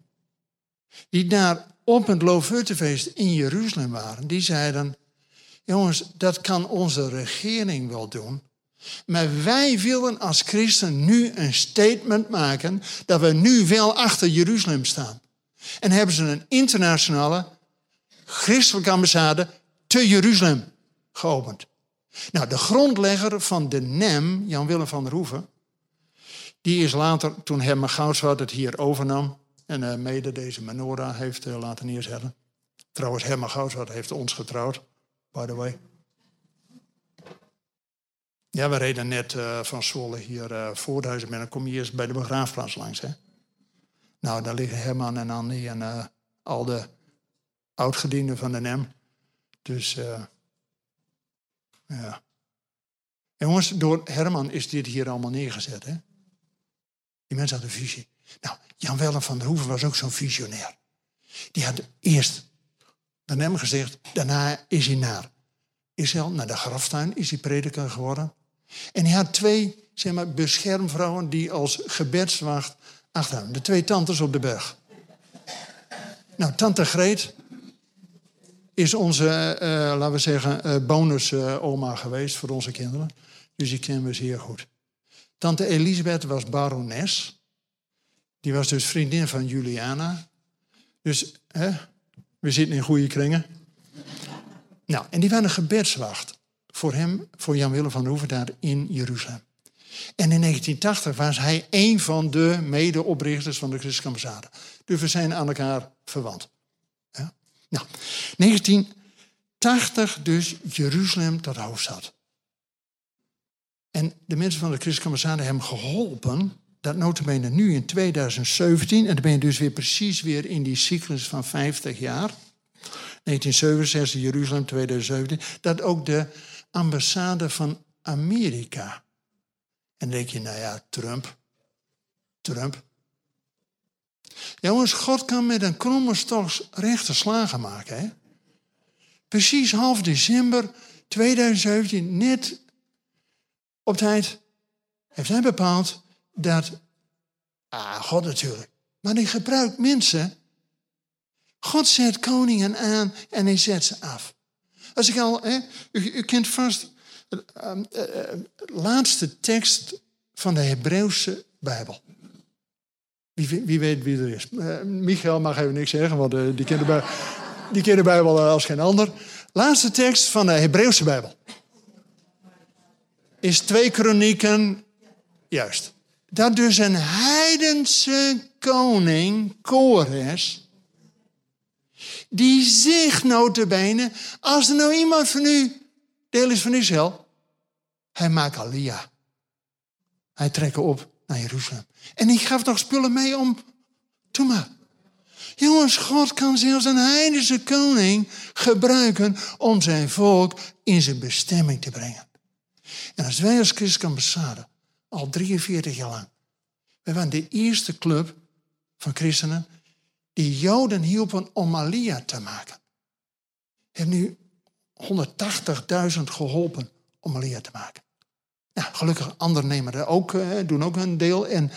die daar op het Loofhuttenfeest in Jeruzalem waren, die zeiden, jongens, dat kan onze regering wel doen, maar wij willen als christen nu een statement maken dat we nu wel achter Jeruzalem staan. En hebben ze een internationale christelijke ambassade te Jeruzalem geopend. Nou, de grondlegger van de NEM, Jan Willem van der Hoeven, die is later, toen Herman Goudswaard het hier overnam, en uh, mede deze menorah heeft uh, laten neerzetten. Trouwens, Herman Goudswaard heeft ons getrouwd, by the way. Ja, we reden net uh, van Zwolle hier uh. En dan kom je eerst bij de begraafplaats langs. Hè? Nou, daar liggen Herman en Annie en al de oudgedienden van de NEM. Dus ja. En jongens, door Herman is dit hier allemaal neergezet. Hè? Die mensen hadden visie. Nou, Jan Willem van der Hoeven was ook zo'n visionair. Die had eerst de NEM gezegd, daarna is hij naar Israël, naar de graftuin, is hij prediker geworden. En hij had twee zeg maar, beschermvrouwen die als gebedswacht achter hem. De twee tantes op de berg. Nou, tante Greet is onze, eh, laten we zeggen, uh, bonus-oma geweest voor onze kinderen. Dus die kennen we zeer goed. Tante Elisabeth was barones. Die was dus vriendin van Juliana. Dus hè, we zitten in goede kringen. Nou, en die waren een gebedswacht voor hem, voor Jan Willem van Hoeven daar in Jeruzalem. En in 1980 was hij een van de medeoprichters van de Christelijke. Dus we zijn aan elkaar verwant. Nou, 1980 dus Jeruzalem tot hoofdstad. En de mensen van de Christelijke Ambassade hebben geholpen. Dat notabene nu in 2017. En dan ben je dus weer precies weer in die cyclus van 50 jaar. 1967 Jeruzalem, 2017. Dat ook de ambassade van Amerika. En dan denk je, nou ja, Trump. Trump. Jongens, God kan met een kromme stok rechte slagen maken. Hè? Precies half december 2017, net op tijd, heeft hij bepaald dat. Ah, God natuurlijk. Maar hij gebruikt mensen. God zet koningen aan en hij zet ze af. Als ik al, hè, u, kent vast de uh, uh, laatste tekst van de Hebreeuwse Bijbel. Wie, weet wie er is? Uh, Michael mag even niks zeggen, want uh, die, kent de Bijbel, die Bijbel als geen ander. Laatste tekst van de Hebreeuwse Bijbel. Is twee kronieken, juist. Dat dus een heidense koning, Kores, die zich notabene, als er nou iemand van u deel is van Israël, hij maakt alia. Hij trekt op naar Jeruzalem. En ik gaf nog spullen mee om. Doe maar. Jongens, God kan zelfs een heidense koning gebruiken om zijn volk in zijn bestemming te brengen. En als wij als christelijke ambassade, al 43 jaar lang, wij waren de eerste club van christenen die Joden hielpen om Alia te maken. We hebben nu 180.000 geholpen om Alia te maken. Nou, gelukkig anderen nemen er ook, eh, doen ook een deel en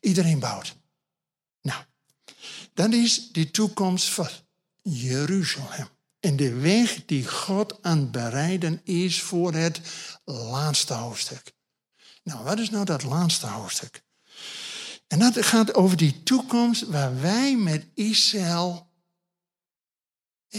iedereen bouwt. Nou, dat is de toekomst van Jeruzalem. En de weg die God aan het bereiden is voor het laatste hoofdstuk. Nou, wat is nou dat laatste hoofdstuk? En dat gaat over die toekomst waar wij met Israël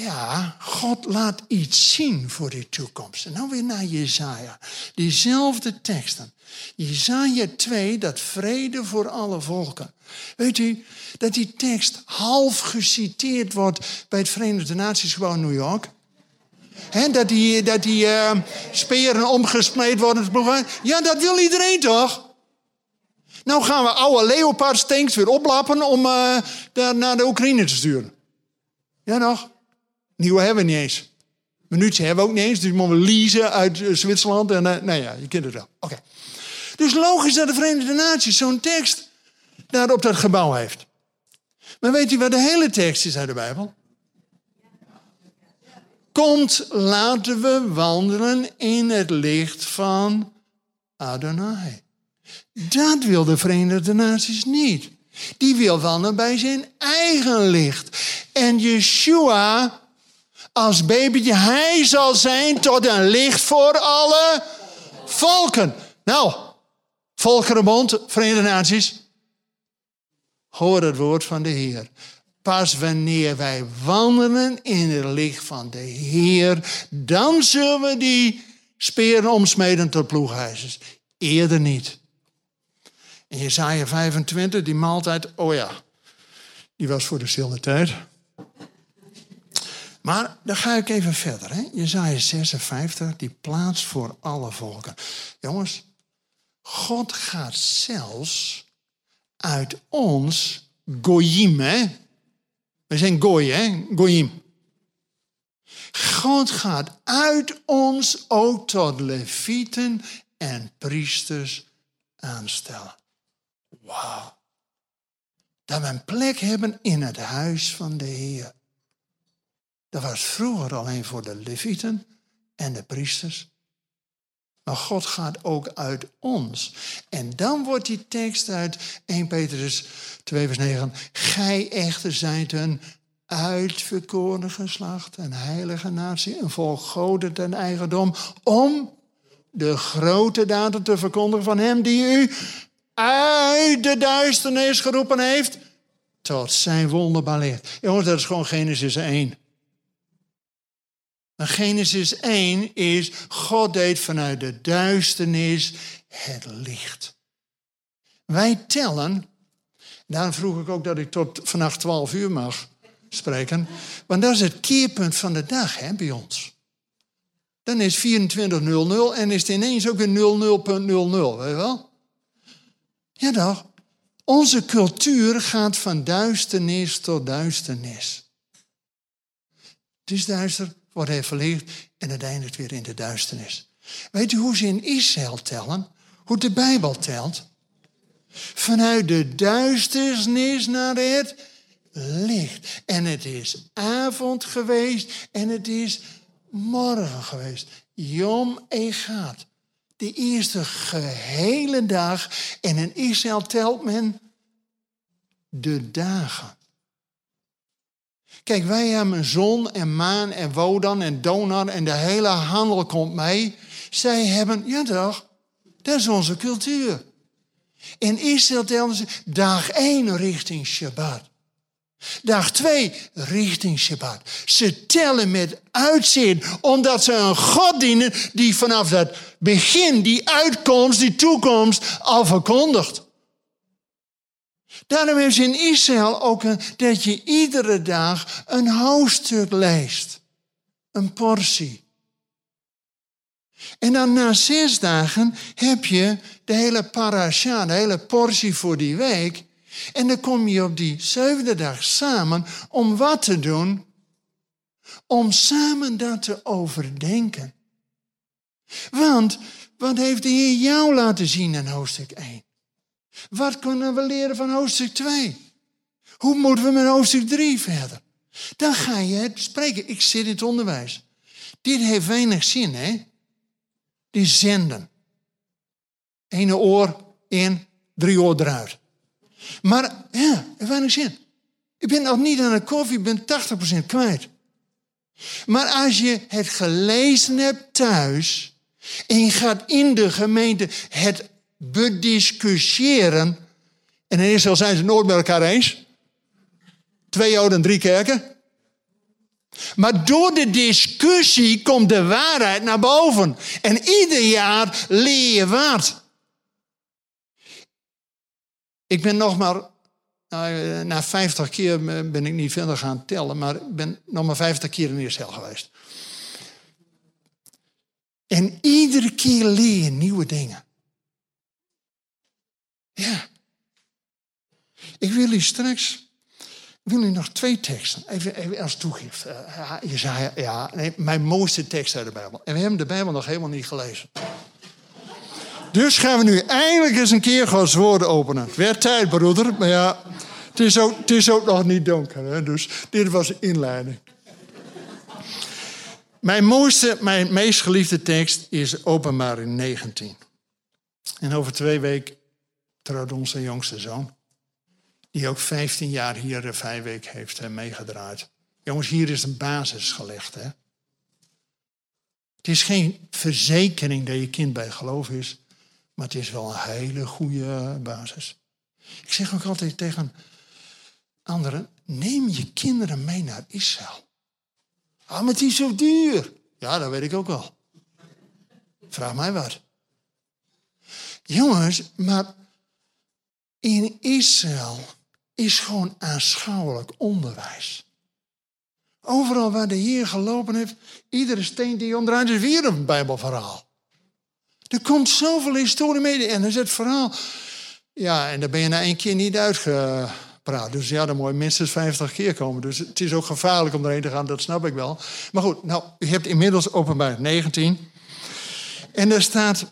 ja, God laat iets zien voor die toekomst. En dan weer naar Jezaja. Diezelfde teksten. Jezaja 2, dat vrede voor alle volken. Weet u dat die tekst half geciteerd wordt bij het Verenigde Naties gewoon New York? He, dat die, dat die uh, speren omgesmeed worden. Ja, dat wil iedereen toch? Nou gaan we oude Leopard tanks weer oplappen om uh, naar de Oekraïne te sturen. Ja nog? Nieuwe hebben we niet eens. Minuutje hebben we ook niet eens. Dus moeten we leasen uit eh, Zwitserland. En, uh, nou ja, je kent het wel. Oké. Dus logisch dat de Verenigde Naties zo'n tekst daar op dat gebouw heeft. Maar weet u wat de hele tekst is uit de Bijbel? Komt, laten we wandelen in het licht van Adonai. Dat wil de Verenigde Naties niet. Die wil wandelen bij zijn eigen licht. En Yeshua als babytje. Hij zal zijn tot een licht voor alle volken. Nou, Volkerenbond, Verenigde Naties. Hoor het woord van de Heer. Pas wanneer wij wandelen in het licht van de Heer, dan zullen we die speren omsmeden tot ploeghuizers. Eerder niet. In Jesaja 25, die maaltijd, oh ja, die was voor de stille tijd. Maar dan ga ik even verder. Hè? Jezaja 56, die plaats voor alle volken. Jongens, God gaat zelfs uit ons, goyim, hè? We zijn goy, hè? Goyim. God gaat uit ons ook tot levieten en priesters aanstellen. Wauw. Dat we een plek hebben in het huis van de Heer. Dat was vroeger alleen voor de levieten en de priesters. Maar God gaat ook uit ons. En dan wordt die tekst uit 1 Petrus 2 vers 9. Gij echter zijt een uitverkoren geslacht, een heilige natie, een volk goden ten eigendom, om de grote daden te verkondigen van hem die u uit de duisternis geroepen heeft tot zijn wonderbaar licht. Jongens, dat is gewoon Genesis 1. En Genesis 1 is, God deed vanuit de duisternis het licht. Wij tellen, daarom vroeg ik ook dat ik tot vannacht 12 uur mag spreken, want dat is het keerpunt van de dag hè, bij ons. Dan is 24.00 en is het ineens ook weer 00.00, weet je wel? Ja toch? Onze cultuur gaat van duisternis tot duisternis. Het is duister, wordt even verlicht en het eindigt weer in de duisternis. Weet u hoe ze in Israël tellen? Hoe de Bijbel telt? Vanuit de duisternis naar het licht. En het is avond geweest en het is morgen geweest. Yom Egat. De eerste gehele dag. En in Israël telt men de dagen. Kijk, wij hebben zon en maan en wodan en donar en de hele handel komt mee. Zij hebben, ja toch, dat is onze cultuur. In Israël tellen ze dag 1 richting Shabbat. Dag 2 richting Shabbat. Ze tellen met uitzien, omdat ze een God dienen die vanaf het begin die uitkomst, die toekomst al verkondigt. Daarom is in Israël ook dat je iedere dag een hoofdstuk leest. Een portie. En dan na zes dagen heb je de hele parasha, de hele portie voor die week. En dan kom je op die zevende dag samen om wat te doen? Om samen dat te overdenken. Want wat heeft de Heer jou laten zien in hoofdstuk 1? Wat kunnen we leren van hoofdstuk 2? Hoe moeten we met hoofdstuk 3 verder? Dan ga je het spreken. Ik zit in het onderwijs. Dit heeft weinig zin, hè? Die zenden. Ene oor in, drie oor eruit. Maar ja, heeft weinig zin. Ik ben nog niet aan de koffie, ik ben 80% kwijt. Maar als je het gelezen hebt thuis en je gaat in de gemeente het bediscussiëren. En in Israël zijn ze nooit met elkaar eens. Twee Joden, drie kerken. Maar door de discussie komt de waarheid naar boven. En ieder jaar leer je wat. Ik ben nog maar, nou, na 50 keer ben ik niet verder gaan tellen, maar ik ben nog maar 50 keer in Israël geweest. En iedere keer leer je nieuwe dingen. Ja. Ik wil u straks ik wil u nog twee teksten, even, even als toegift. Uh, Jezaja, ja, nee, mijn mooiste tekst uit de Bijbel. En we hebben de Bijbel nog helemaal niet gelezen. Dus gaan we nu eindelijk eens een keer Gods woorden openen. Het tijd, broeder, maar ja, het is ook, het is ook nog niet donker. Hè? Dus dit was de inleiding. Mijn mooiste, mijn meest geliefde tekst is Openbaring 19. En over twee weken trouwde onze jongste zoon. Die ook 15 jaar hier de vijfweek heeft meegedraaid. Jongens, hier is een basis gelegd. Hè? Het is geen verzekering dat je kind bij geloof is. Maar het is wel een hele goede basis. Ik zeg ook altijd tegen anderen: neem je kinderen mee naar Israël. Ah, maar het is zo duur. Ja, dat weet ik ook wel. Vraag mij wat. Jongens, maar in Israël is gewoon aanschouwelijk onderwijs. Overal waar de Heer gelopen heeft, iedere steen die onderuit is weer een Bijbelverhaal. Er komt zoveel historie mee en dan is het verhaal. Ja, en daar ben je na één keer niet uitgepraat. Dus ja, dan moet je minstens 50 keer komen. Dus het is ook gevaarlijk om erheen te gaan, dat snap ik wel. Maar goed, nou, je hebt inmiddels openbaar 19. En daar staat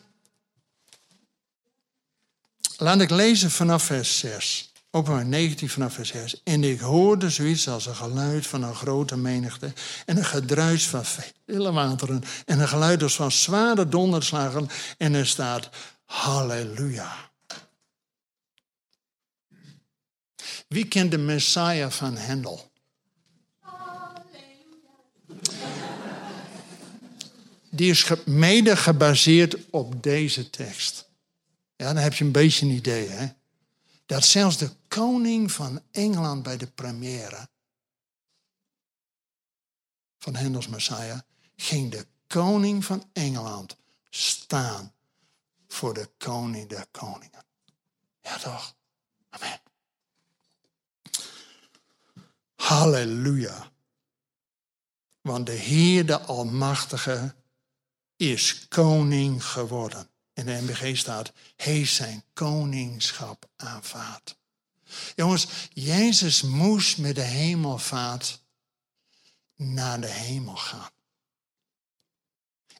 Laat ik lezen vanaf vers 6. Openbaar 19 vanaf vers 6. En ik hoorde zoiets als een geluid van een grote menigte. En een gedruis van vele wateren. En een geluid als van zware donderslagen. En er staat Halleluja. Wie kent de Messiah van Hendel? Die is mede gebaseerd op deze tekst. Ja, dan heb je een beetje een idee, hè? Dat zelfs de koning van Engeland bij de première van Hendels Messiah ging de koning van Engeland staan voor de koning der koningen. Ja toch? Amen. Halleluja. Want de Heer, de Almachtige, is koning geworden. In de MBG staat, heeft zijn koningschap aanvaard. Jongens, Jezus moest met de hemelvaart naar de hemel gaan.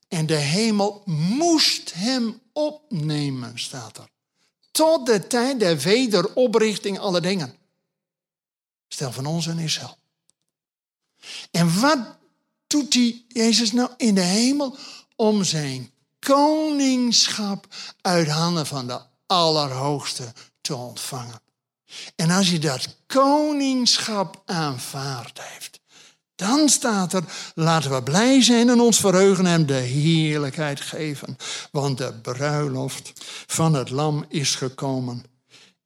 En de hemel moest hem opnemen, staat er. Tot de tijd der wederoprichting alle dingen. Stel van ons en Israël. En wat doet die Jezus nou in de hemel? Om zijn koningschap uit handen van de Allerhoogste te ontvangen. En als je dat koningschap aanvaard heeft, dan staat er, laten we blij zijn en ons verheugen hem de heerlijkheid geven. Want de bruiloft van het lam is gekomen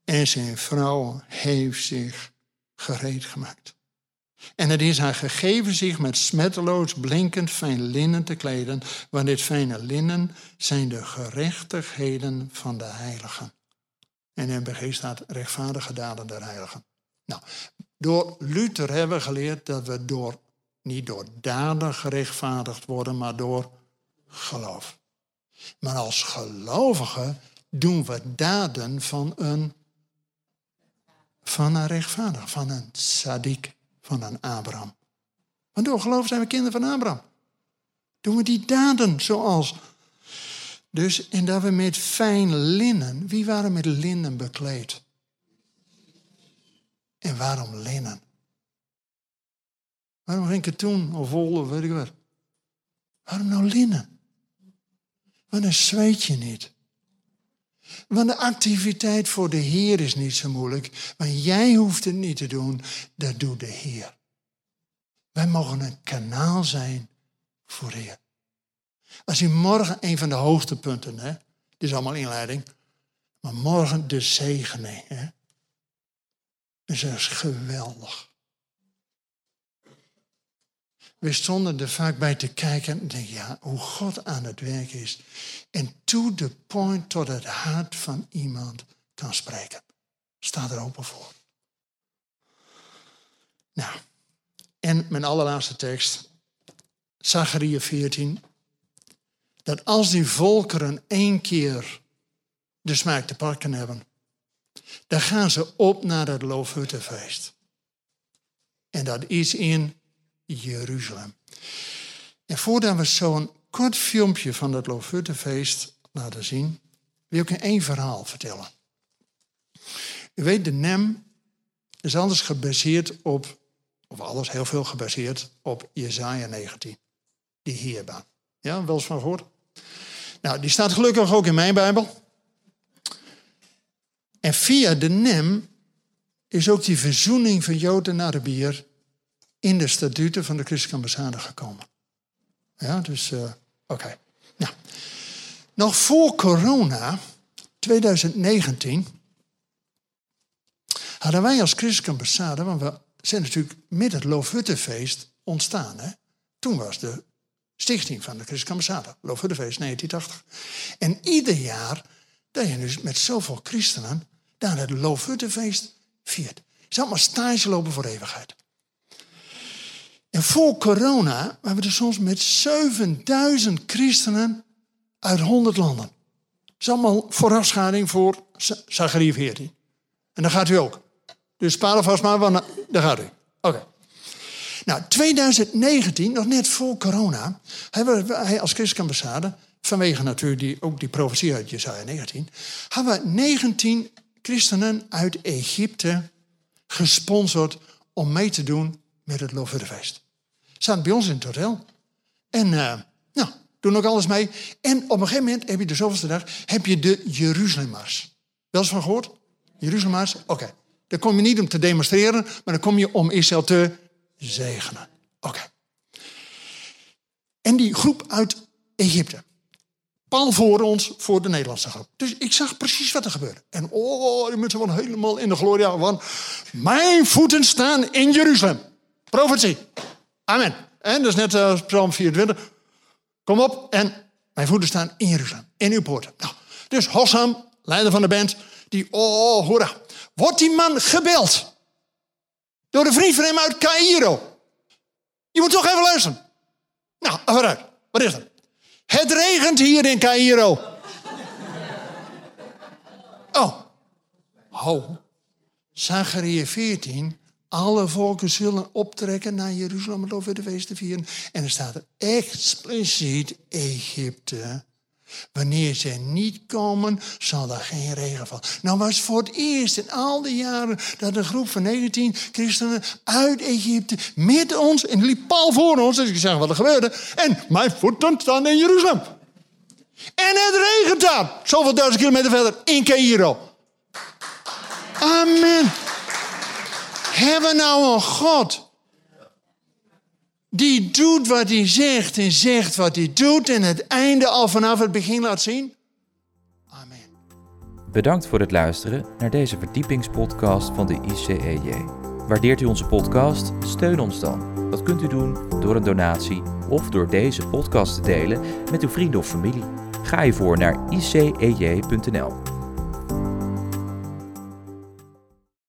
en zijn vrouw heeft zich gereed gemaakt. En het is haar gegeven zich met smetteloos blinkend fijn linnen te kleden, want dit fijne linnen zijn de gerechtigheden van de heiligen. En in MBG staat rechtvaardige daden der heiligen. Nou, door Luther hebben we geleerd dat we door, niet door daden gerechtvaardigd worden, maar door geloof. Maar als gelovigen doen we daden van een, van een rechtvaardig, van een sadiek van een Abraham. Want door geloof zijn we kinderen van Abraham. Doen we die daden zoals. Dus, en dat we met fijn linnen. Wie waren met linnen bekleed? En waarom linnen? Waarom geen katoen of wol of weet ik wat? Waarom nou linnen? Want dan zweet je niet. Want de activiteit voor de Heer is niet zo moeilijk. Maar jij hoeft het niet te doen, dat doet de Heer. Wij mogen een kanaal zijn voor de Heer. Als u morgen een van de hoogtepunten, hè, dit is allemaal inleiding, maar morgen de zegening. Hè, dus dat is geweldig. We stonden er vaak bij te kijken en denken, ja, hoe God aan het werk is. En to the point tot het hart van iemand kan spreken. Staat er open voor. Nou, en mijn allerlaatste tekst, Zachariah 14. Dat als die volkeren één keer de smaak te pakken hebben, dan gaan ze op naar het Loofhuttenfeest. En dat is in Jeruzalem. En voordat we zo'n kort filmpje van het Loofhuttenfeest laten zien, wil ik één verhaal vertellen. U weet, de NEM is alles gebaseerd op, of alles heel veel gebaseerd op Jezaja 19. Die hierbaan. Ja, wel eens van gehoord? Nou, die staat gelukkig ook in mijn Bijbel. En via de NEM is ook die verzoening van Joden en Arabier in de statuten van de christelijke ambassade gekomen. Ja, dus uh, oké. Nou, nog voor corona, 2019, hadden wij als christelijke ambassade, want we zijn natuurlijk met het Loofhuttenfeest ontstaan. Hè? Toen was de stichting van de christelijke ambassade, Loofhuttenfeest 1980. En ieder jaar dat je dus met zoveel christenen daar het Loofhuttenfeest viert. Zou maar stage lopen voor eeuwigheid. En voor corona waren we er soms met 7000 christenen uit 100 landen. Dat is allemaal voorafschaduwing voor Zachariah 14. En dan gaat u ook. Dus spaar vast maar, want daar gaat u. Oké. Nou, 2019, nog net voor corona, hebben wij als christelijke ambassade, vanwege natuurlijk die, ook die profetie uit Jesaja 19, hebben we 19 christenen uit Egypte gesponsord om mee te doen met het Loofhuttenfeest. Zaten bij ons in het hotel. En uh, nou, doen ook alles mee. En op een gegeven moment heb je de zoveelste dag heb je de Jeruzalemmars. Wel eens van gehoord? Jeruzalemmars? Oké. Dan kom je niet om te demonstreren, maar dan kom je om Israël te zegenen. Oké. En die groep uit Egypte. Paal voor ons, voor de Nederlandse groep. Dus ik zag precies wat er gebeurde. En oh, die mensen waren helemaal in de gloria van... Mijn voeten staan in Jeruzalem. Profetie. Amen. En dat is net als Psalm 24. Kom op en mijn voeten staan in Jeruzalem. In uw poorten. Nou, dus Hossam, leider van de band, die, oh, hoera. Wordt die man gebeld? Door de vriend van hem uit Cairo. Je moet toch even luisteren. Nou, vooruit. Wat is er? Het regent hier in Cairo. Oh. Oh. Zachariah 14. Alle volken zullen optrekken naar Jeruzalem om over de feest te vieren. En er staat er expliciet Egypte. Wanneer ze niet komen, zal er geen regen vallen. Nou was het voor het eerst in al die jaren dat een groep van 19 christenen uit Egypte met ons, en liep Paul voor ons, dus ik zeg wat er gebeurde. En mijn voeten staan in Jeruzalem. En het regent daar, zoveel duizend kilometer verder, in Cairo. Amen. Hebben we nou een God die doet wat hij zegt en zegt wat hij doet en het einde al vanaf het begin laat zien? Amen. Bedankt voor het luisteren naar deze verdiepingspodcast van de ICEJ. Waardeert u onze podcast? Steun ons dan. Dat kunt u doen door een donatie of door deze podcast te delen met uw vrienden of familie. Ga hiervoor naar icej.nl.